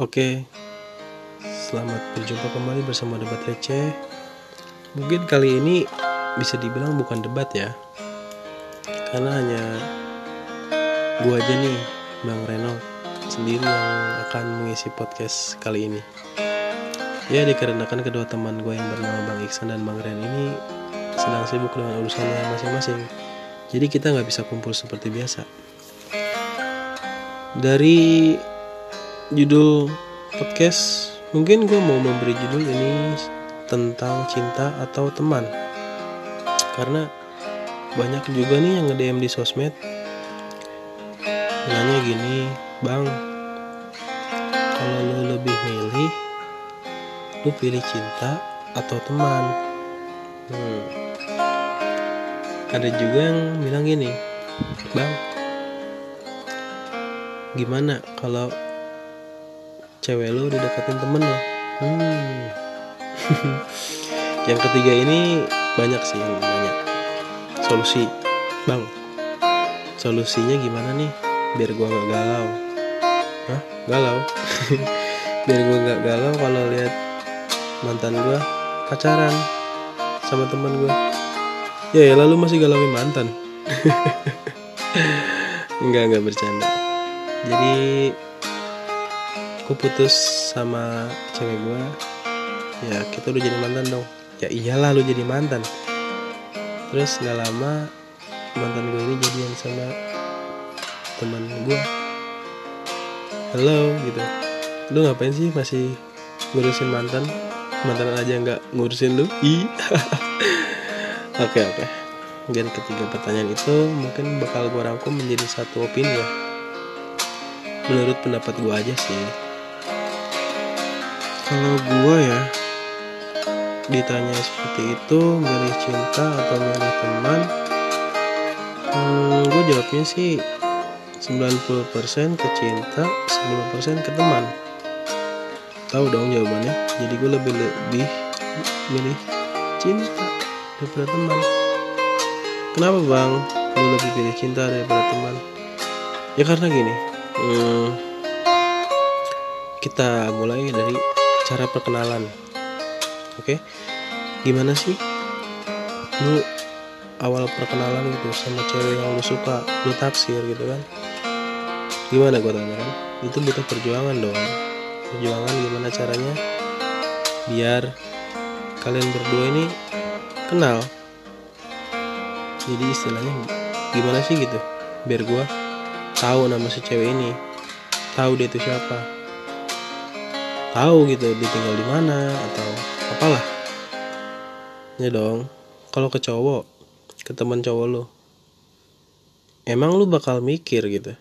Oke, selamat berjumpa kembali bersama Debat Receh. Mungkin kali ini bisa dibilang bukan debat ya, karena hanya gua aja nih, Bang Reno, sendiri yang akan mengisi podcast kali ini. Ya dikarenakan kedua teman gue yang bernama Bang Iksan dan Bang Ren ini sedang sibuk dengan urusannya masing-masing. Jadi kita nggak bisa kumpul seperti biasa. Dari judul podcast. Mungkin gue mau memberi judul ini tentang cinta atau teman. Karena banyak juga nih yang nge-DM di sosmed. Nanya gini bang kalau lu lebih milih lu pilih cinta atau teman? Hmm. ada juga yang bilang gini bang gimana kalau cewek lo dideketin temen lo hmm. yang ketiga ini banyak sih yang nanya solusi bang. Solusinya gimana nih? Biar gua gak galau. Hah? galau? Biar gua gak galau kalau lihat mantan gua pacaran sama teman gua. Ya ya lalu masih galauin mantan. Enggak enggak bercanda. Jadi aku putus sama cewek gue ya kita udah jadi mantan dong. Ya iyalah lu jadi mantan. Terus nggak lama mantan gue ini jadian sama teman gue halo gitu. Lu ngapain sih masih ngurusin mantan? Mantan aja nggak ngurusin lu? I oke oke. Dan ketiga pertanyaan itu mungkin bakal gue rangkum menjadi satu opini ya menurut pendapat gue aja sih kalau gue ya ditanya seperti itu milih cinta atau milih teman hmm, gue jawabnya sih 90% ke cinta 10% ke teman. Tahu dong jawabannya? Jadi gue lebih lebih milih cinta daripada teman. Kenapa bang? Lu lebih pilih cinta daripada teman? Ya karena gini hmm, kita mulai dari cara perkenalan. Oke? Gimana sih lu awal perkenalan gitu sama cewek yang lu suka lu taksir gitu kan? Gimana gue tanya kan? Itu butuh perjuangan dong. Perjuangan gimana caranya biar kalian berdua ini kenal? Jadi istilahnya gimana sih gitu? Biar gue tahu nama si cewek ini tahu dia itu siapa tahu gitu dia tinggal di mana atau apalah. Ya dong kalau ke cowok ke teman cowok lo emang lu bakal mikir gitu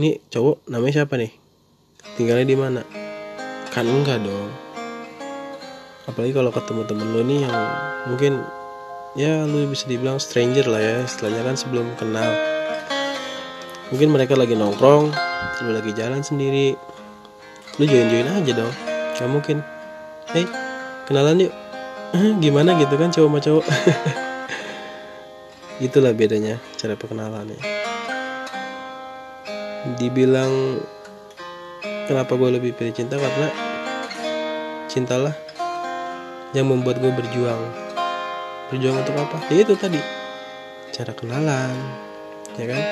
ini cowok namanya siapa nih? Tinggalnya di mana? Kan enggak dong. Apalagi kalau ketemu temen lo nih yang mungkin ya lu bisa dibilang stranger lah ya istilahnya kan sebelum kenal. Mungkin mereka lagi nongkrong lu lagi jalan sendiri lu join join aja dong. Gak mungkin. Hey kenalan yuk. Gimana gitu kan cowok sama cowok? Itulah bedanya cara perkenalannya. Dibilang kenapa gue lebih pilih cinta? Karena cintalah yang membuat gue berjuang. Berjuang untuk apa? Ya itu tadi. Cara kenalan ya kan?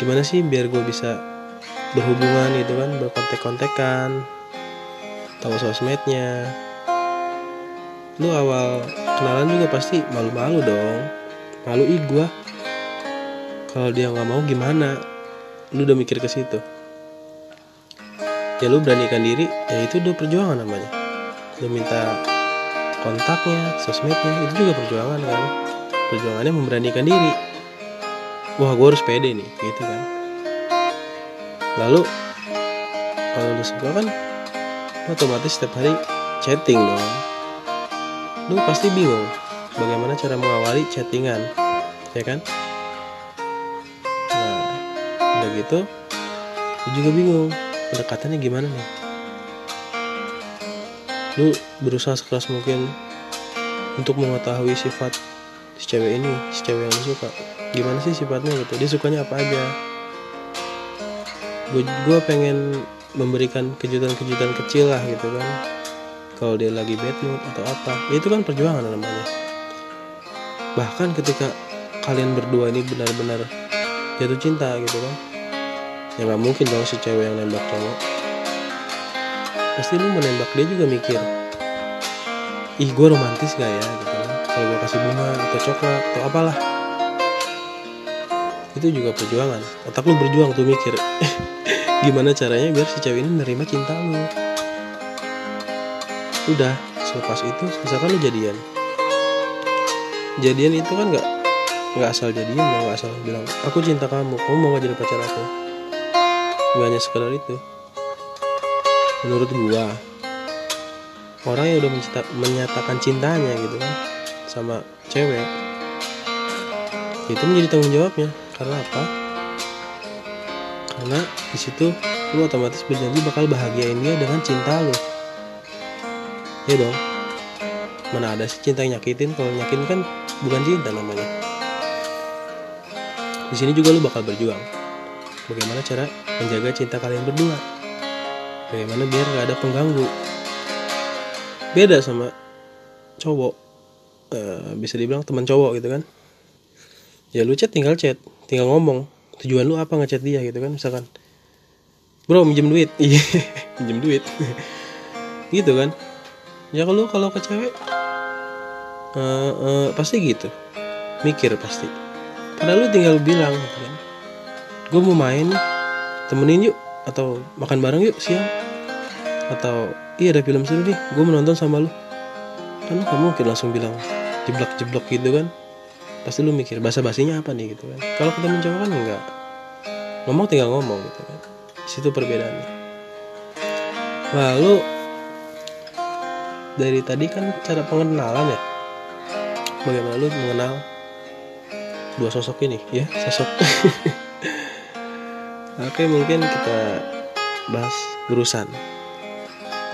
Gimana sih biar gue bisa berhubungan gitu kan berkontek-kontekan tahu sosmednya. Lu awal kenalan juga pasti malu-malu dong. Malu ih gua. Kalau dia nggak mau gimana? Lu udah mikir ke situ? Ya lu beranikan diri ya itu udah perjuangan namanya. Lu minta kontaknya sosmednya itu juga perjuangan kan. Perjuangannya memberanikan diri. Wah gue harus pede nih gitu kan lalu kalau lu suka kan lu otomatis setiap hari chatting dong. Lu pasti bingung bagaimana cara mengawali chattingan ya kan? Nah udah gitu lu juga bingung pendekatannya gimana nih? Lu berusaha sekeras mungkin untuk mengetahui sifat si cewek ini si cewek yang lu suka. Gimana sih sifatnya gitu? Dia sukanya apa aja gue pengen memberikan kejutan-kejutan kecil lah gitu kan. Kalau dia lagi bad mood atau apa. Ya itu kan perjuangan namanya. Bahkan ketika kalian berdua ini benar-benar jatuh cinta gitu kan. Ya nggak mungkin dong si cewek yang nembak cowok. Pasti lu menembak dia juga mikir ih gue romantis gak ya? gitu kan. Kalau gue kasih bunga atau coklat atau apalah. Itu juga perjuangan. Otak lu berjuang tuh mikir gimana caranya biar si cewek ini menerima cinta lu? Udah selepas itu misalkan lu jadian. Jadian itu kan nggak nggak asal jadian nggak asal bilang aku cinta kamu kamu mau gak jadi pacar aku. Nggak hanya sekedar itu. Menurut gua orang yang udah menyatakan cintanya gitu kan sama cewek itu menjadi tanggung jawabnya. Karena apa karena di situ lu otomatis berjanji bakal bahagiain dia dengan cinta lu. Ya dong. Mana ada sih cinta yang nyakitin? Kalau nyakitin kan bukan cinta namanya. Di sini juga lu bakal berjuang. Bagaimana cara menjaga cinta kalian berdua? Bagaimana biar gak ada pengganggu? Beda sama cowok. Uh, bisa dibilang teman cowok gitu kan. Ya lu chat tinggal chat tinggal ngomong tujuan lu apa ngechat dia gitu kan misalkan? Bro minjem duit. Iya minjem duit. Gitu kan? Ya kalau kalau ke cewek uh, uh, pasti gitu. Mikir pasti. Padahal lu tinggal bilang gitu kan. Gue mau main temenin yuk atau makan bareng yuk siang. Atau iya ada film seru nih gue menonton sama lu. Kan kamu mungkin langsung bilang jeblok jeblok gitu kan pasti lu mikir bahasa basinya apa nih gitu kan. Kalau ketemu cowok kan enggak. Ngomong tinggal ngomong gitu kan. Situ perbedaannya. Lalu dari tadi kan cara pengenalan ya. Bagaimana lu mengenal dua sosok ini ya sosok. Oke mungkin kita bahas urusan.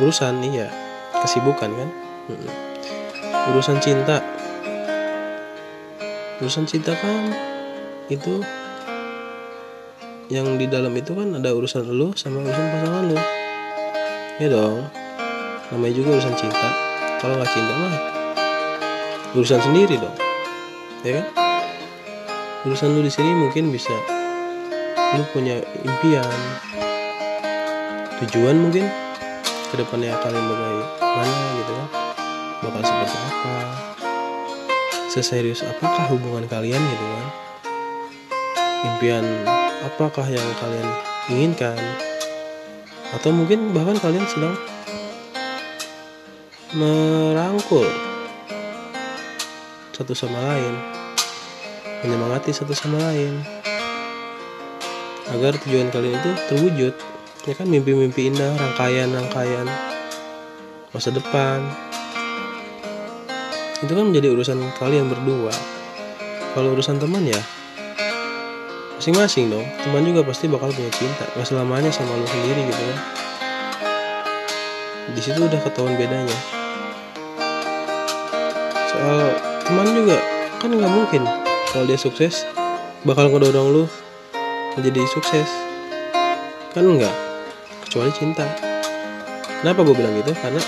Urusan iya. Kesibukan kan? Urusan cinta urusan cinta kan itu yang di dalam itu kan ada urusan lu sama urusan pasangan lu. Ya dong namanya juga urusan cinta. Kalau nggak cinta mah urusan sendiri dong ya kan? Urusan lu di sini mungkin bisa lu punya impian tujuan mungkin ke depannya kalian bagaimana gitu kan? Bakal seperti apa seserius apakah hubungan kalian gitu kan impian apakah yang kalian inginkan atau mungkin bahkan kalian sedang merangkul satu sama lain, menyemangati satu sama lain, agar tujuan kalian itu terwujud. Ya kan mimpi-mimpi indah, rangkaian-rangkaian masa depan. Itu kan menjadi urusan kalian berdua. Kalau urusan teman ya masing-masing dong. Teman juga pasti bakal punya cinta, gak selamanya sama lu sendiri gitu kan. Di situ udah ketahuan bedanya soal teman juga kan nggak mungkin kalau dia sukses bakal ngedorong lu menjadi sukses kan enggak kecuali cinta kenapa gue bilang gitu karena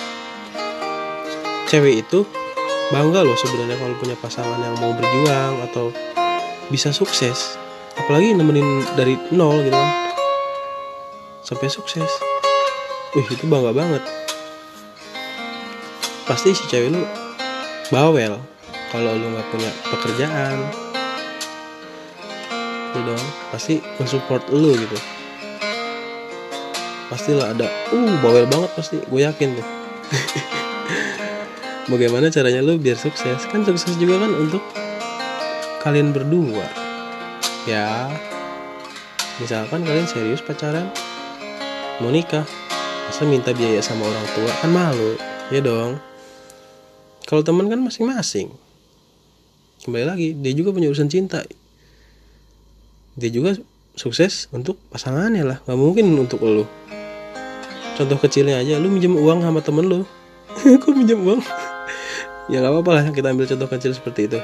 cewek itu bangga loh sebenarnya kalau punya pasangan yang mau berjuang atau bisa sukses. Apalagi nemenin dari nol gitu kan. Sampai sukses. Wih itu bangga banget. Pasti si cewek lu bawel kalau lu nggak punya pekerjaan. Itu dong. Pasti mensupport lu gitu. Pastilah ada. Uh bawel banget pasti. Gue yakin tuh bagaimana caranya lu biar sukses? Kan sukses juga kan untuk kalian berdua. Ya. Misalkan kalian serius pacaran mau nikah masa minta biaya sama orang tua? Kan malu. Ya dong. Kalau teman kan masing-masing. Kembali lagi dia juga punya urusan cinta. Dia juga sukses untuk pasangannya lah. Nggak mungkin untuk lo contoh kecilnya aja lu minjem uang sama temen lu. Kok minjem uang ya nggak apa-apa lah kita ambil contoh kecil seperti itu.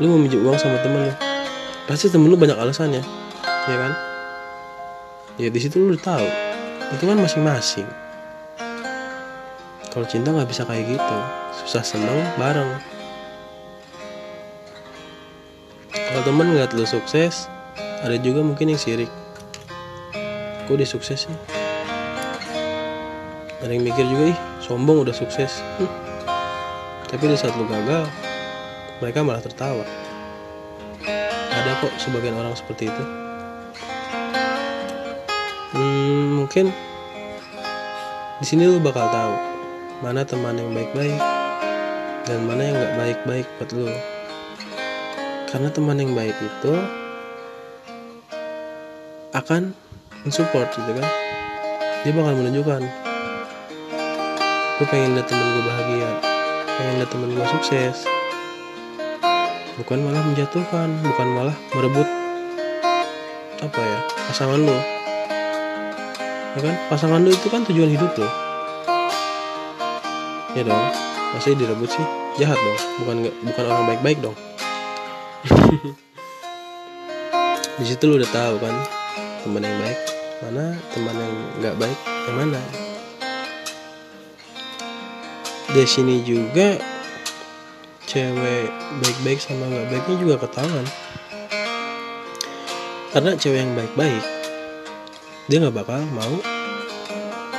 Lu mau minjem uang sama temen lu. Pasti temen lu banyak alasannya ya kan? Ya di situ lu tahu. Itu kan masing-masing. Kalau cinta nggak bisa kayak gitu. Susah seneng bareng. Kalau temen ngeliat lu sukses ada juga mungkin yang sirik. Kok dia sukses sih? Ada yang mikir juga ih sombong udah sukses. Hmm. Tapi di saat lu gagal mereka malah tertawa. Ada kok sebagian orang seperti itu. Hmm, mungkin di sini lu bakal tahu mana teman yang baik-baik dan mana yang nggak baik-baik buat lu. Karena teman yang baik itu akan mensupport gitu kan. Dia bakal menunjukkan gue pengen lihat temen gue bahagia pengen lihat temen gue sukses bukan malah menjatuhkan bukan malah merebut apa ya pasangan lo ya kan? Pasangan lo itu kan tujuan hidup lo ya dong? Masih direbut sih? Jahat dong? Bukan bukan orang baik-baik dong? Di situ lo udah tahu kan teman yang baik mana teman yang nggak baik yang mana di sini juga cewek baik-baik sama nggak baiknya juga ketahuan karena cewek yang baik-baik dia nggak bakal mau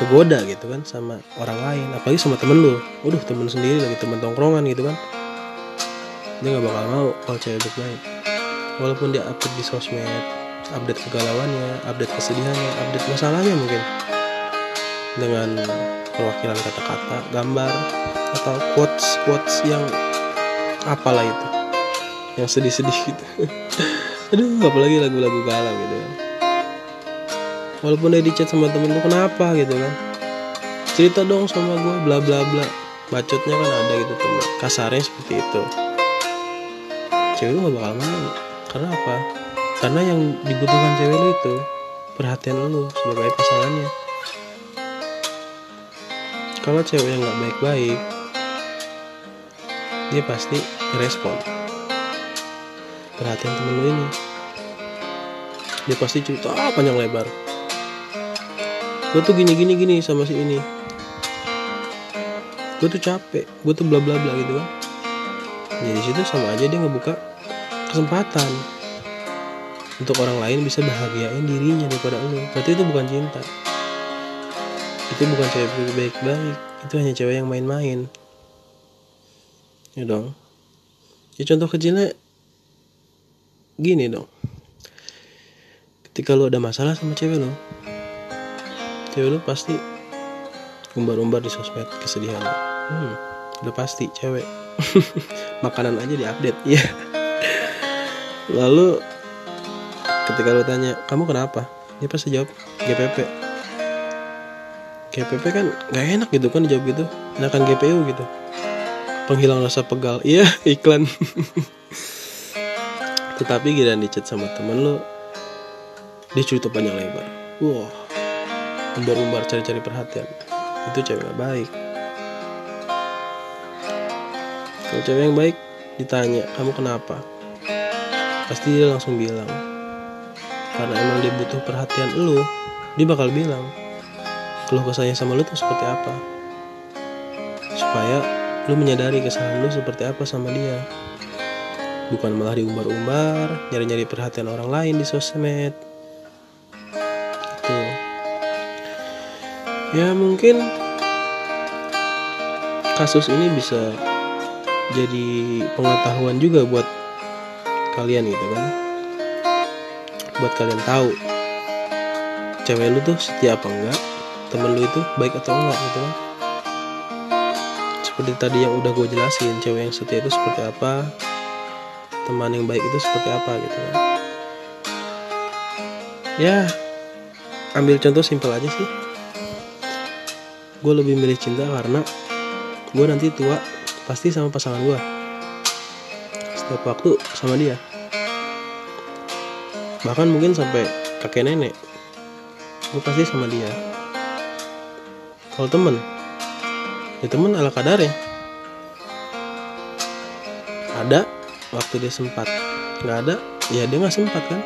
kegoda gitu kan sama orang lain. Apalagi sama temen lu. Waduh temen sendiri lagi temen tongkrongan gitu kan. Dia nggak bakal mau kalau cewek baik-baik. Walaupun dia update di sosmed update kegalauannya update kesedihannya update masalahnya mungkin. Dengan perwakilan kata-kata gambar atau quotes quotes yang apalah itu yang sedih-sedih gitu. Aduh apalagi lagu-lagu galau gitu kan. Walaupun dia dicat sama temen lu kenapa? gitu kan. Cerita dong sama gue bla bla bla. Bacotnya kan ada gitu temen kasarnya seperti itu. Cewek lu gak bakal mau karena apa? Karena yang dibutuhkan cewek lu itu perhatian lu sebagai pasangannya kalau yang nggak baik-baik dia pasti respon perhatian temen lu ini. Dia pasti cerita ah, panjang lebar. Gue tuh gini gini gini sama si ini. Gue tuh capek gue tuh bla bla bla gitu kan. Jadi situ sama aja dia ngebuka kesempatan untuk orang lain bisa bahagiain dirinya daripada lu. Berarti itu bukan cinta itu bukan cewek baik-baik. Itu hanya cewek yang main-main. Ya dong. Ya contoh kecilnya gini dong. Ketika lu ada masalah sama cewek lo cewek lo pasti umbar-umbar di sosmed kesedihan hmm, udah pasti cewek. Makanan aja diupdate. Ya lalu ketika lo tanya kamu kenapa? Dia pasti jawab GPP GPP kan nggak enak gitu kan dijawab gitu. Enakan GPU gitu. Penghilang rasa pegal. Iya iklan. Tetapi gila dicat sama temen lo dia cerita panjang lebar. Wah umbar-umbar cari-cari perhatian. Itu cewek gak baik. Kalau cewek yang baik ditanya kamu kenapa? Pasti dia langsung bilang karena emang dia butuh perhatian lu. Dia bakal bilang keluh kesahnya sama lu tuh seperti apa? Supaya lu menyadari kesalahan lu seperti apa sama dia. Bukan malah diumbar-umbar nyari-nyari perhatian orang lain di sosmed. Itu ya mungkin kasus ini bisa jadi pengetahuan juga buat kalian gitu kan. Buat kalian tahu cewek lu tuh setia apa enggak temen lu itu baik atau enggak gitu kan. Seperti tadi yang udah gue jelasin cewek yang setia itu seperti apa teman yang baik itu seperti apa gitu kan. Ya ambil contoh simpel aja sih. Gue lebih milih cinta karena gue nanti tua pasti sama pasangan gue setiap waktu sama dia. Bahkan mungkin sampai kakek nenek gue pasti sama dia kalau temen? Ya temen ala kadar ya. Ada waktu dia sempat. Nggak ada ya dia nggak sempat kan.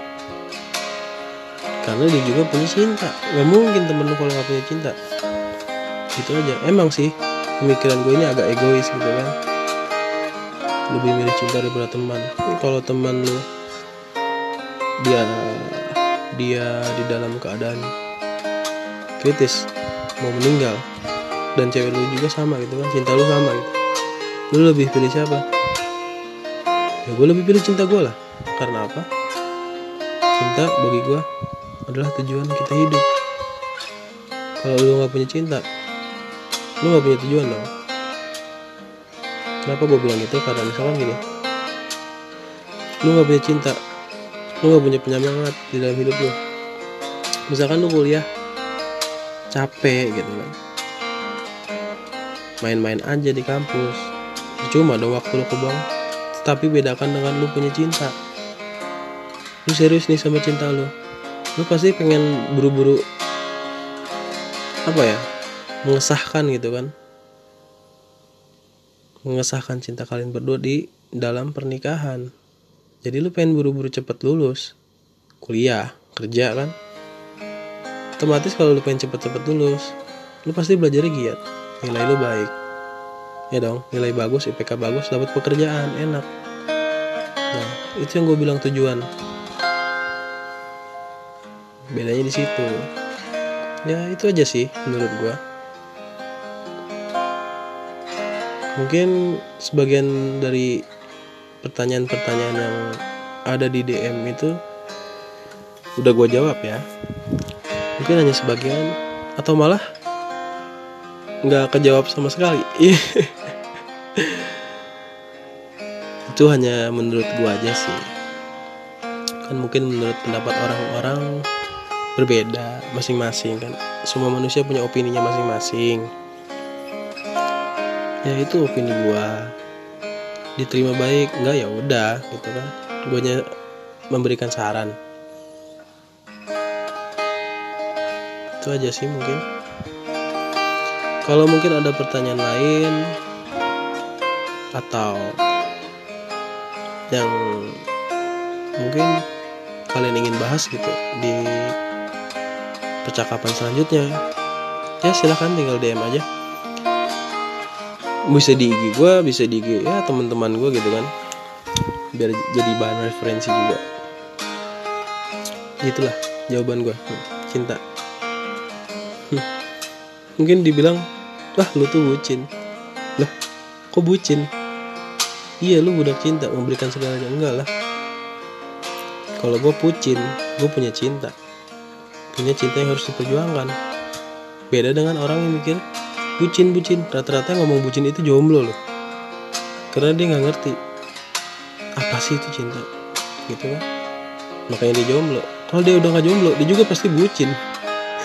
Karena dia juga punya cinta. Nggak mungkin temen lu kalau nggak punya cinta. Gitu aja. Emang sih pemikiran gue ini agak egois gitu kan. Lebih milih cinta daripada teman. Kalau teman lu dia dia di dalam keadaan kritis mau meninggal. Dan cewek lu juga sama gitu kan cinta lu sama gitu. Lu lebih pilih siapa? Ya gue lebih pilih cinta gue lah. Karena apa? Cinta bagi gue adalah tujuan kita hidup. Kalau lu nggak punya cinta lu nggak punya tujuan dong. Kenapa gue bilang gitu karena misalkan gini. Lu nggak punya cinta lu nggak punya penyemangat di dalam hidup lu. Misalkan lu kuliah capek gitu kan. Main-main aja di kampus. Cuma dong waktu lu kebuang tapi bedakan dengan lu punya cinta. Lu serius nih sama cinta lu. Lu pasti pengen buru-buru apa ya mengesahkan gitu kan. Mengesahkan cinta kalian berdua di dalam pernikahan. Jadi lu pengen buru-buru cepet lulus. Kuliah kerja kan otomatis kalau lu pengen cepet-cepet lulus lu pasti belajar giat. Nilai lu baik. Ya dong nilai bagus IPK bagus dapat pekerjaan enak. Nah itu yang gue bilang tujuan. Bedanya di situ. Ya itu aja sih menurut gue mungkin sebagian dari pertanyaan-pertanyaan yang ada di DM itu udah gue jawab ya mungkin hanya sebagian. Atau malah nggak kejawab sama sekali. Itu hanya menurut gue aja sih. Kan mungkin menurut pendapat orang-orang berbeda masing-masing kan? Semua manusia punya opininya masing-masing. Ya itu opini gua. Diterima baik enggak ya udah gitu kan. Guanya memberikan saran itu aja sih mungkin. Kalau mungkin ada pertanyaan lain atau yang mungkin kalian ingin bahas gitu di percakapan selanjutnya ya silahkan tinggal DM aja. Bisa di IG gue bisa di IG ya teman-teman gue gitu kan. Biar jadi bahan referensi juga. Itulah jawaban gue cinta mungkin dibilang lah lu tuh bucin. Lah kok bucin? Iya lu budak cinta memberikan segalanya. Enggak lah. Kalau gue pucin gue punya cinta. Punya cinta yang harus diperjuangkan. Beda dengan orang yang mikir bucin bucin. Rata-rata ngomong bucin itu jomblo loh. Karena dia nggak ngerti apa sih itu cinta? Gitu kan. Makanya dia jomblo. Kalau dia udah nggak jomblo dia juga pasti bucin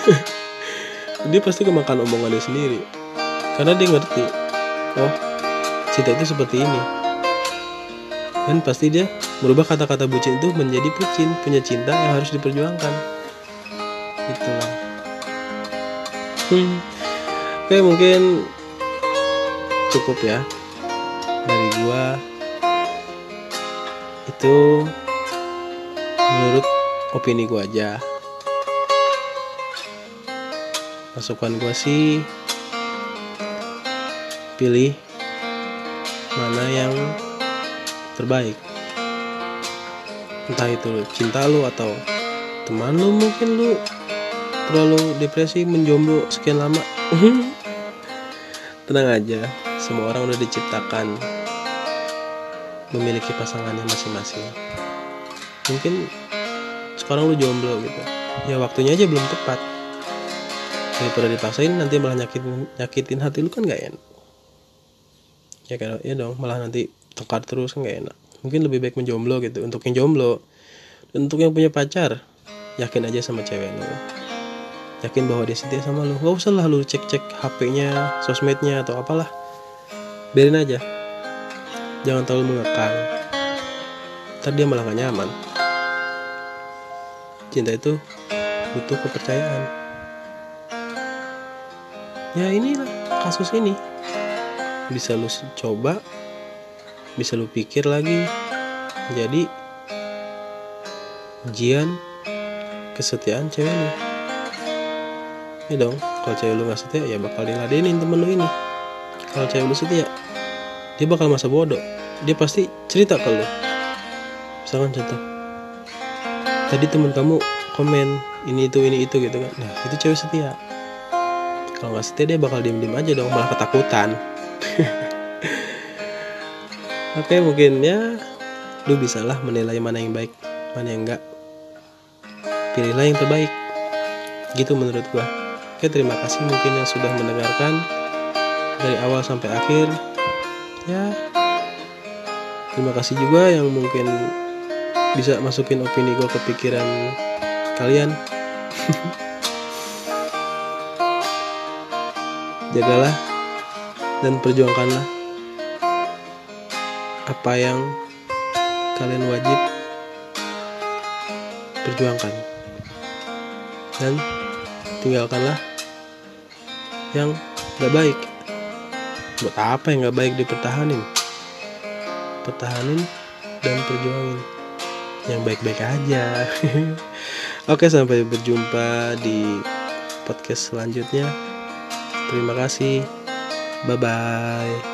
dia pasti kemakan omongannya sendiri. Karena dia ngerti oh cinta itu seperti ini. Dan pasti dia merubah kata-kata bucin itu menjadi pucin punya cinta yang harus diperjuangkan. Itulah. Hmm. Oke mungkin cukup ya dari gua. Itu menurut opini gua aja masukan gua sih pilih mana yang terbaik. Entah itu cinta lu atau teman lu mungkin lu terlalu depresi menjomblo sekian lama. Tenang aja semua orang udah diciptakan memiliki pasangannya masing-masing. Mungkin sekarang lu jomblo gitu. Ya waktunya aja belum tepat daripada dipaksain nanti malah nyakitin nyakitin hati lu kan gak enak. Ya kan? Ya dong malah nanti tekar terus kan gak enak. Mungkin lebih baik menjomblo gitu untuk yang jomblo. Dan untuk yang punya pacar yakin aja sama cewek lu. Yakin bahwa dia setia sama lu. Gak usah lah lu cek cek hpnya sosmednya atau apalah. Biarin aja. Jangan terlalu mengekang. Ntar dia malah gak nyaman. Cinta itu butuh kepercayaan ya inilah kasus ini. Bisa lu coba bisa lu pikir lagi. Jadi ujian kesetiaan cewek lu. Ya dong kalau cewek lu nggak setia ya bakal diladenin temen lu ini. Kalau cewek lu setia dia bakal masa bodoh. Dia pasti cerita ke lu. Misalkan contoh. Tadi temen kamu komen ini itu ini itu gitu kan. Nah itu cewek setia kalau nggak setia dia bakal diem diem aja dong malah ketakutan. Oke mungkin ya lu bisa lah menilai mana yang baik mana yang enggak pilihlah yang terbaik. Gitu menurut gua. Oke terima kasih mungkin yang sudah mendengarkan dari awal sampai akhir. Ya terima kasih juga yang mungkin bisa masukin opini gue ke pikiran kalian jagalah dan perjuangkanlah apa yang kalian wajib perjuangkan. Dan tinggalkanlah yang gak baik. Buat apa yang gak baik dipertahanin? Pertahanin dan perjuangin yang baik-baik aja. Oke sampai berjumpa di podcast selanjutnya terima kasih. Bye bye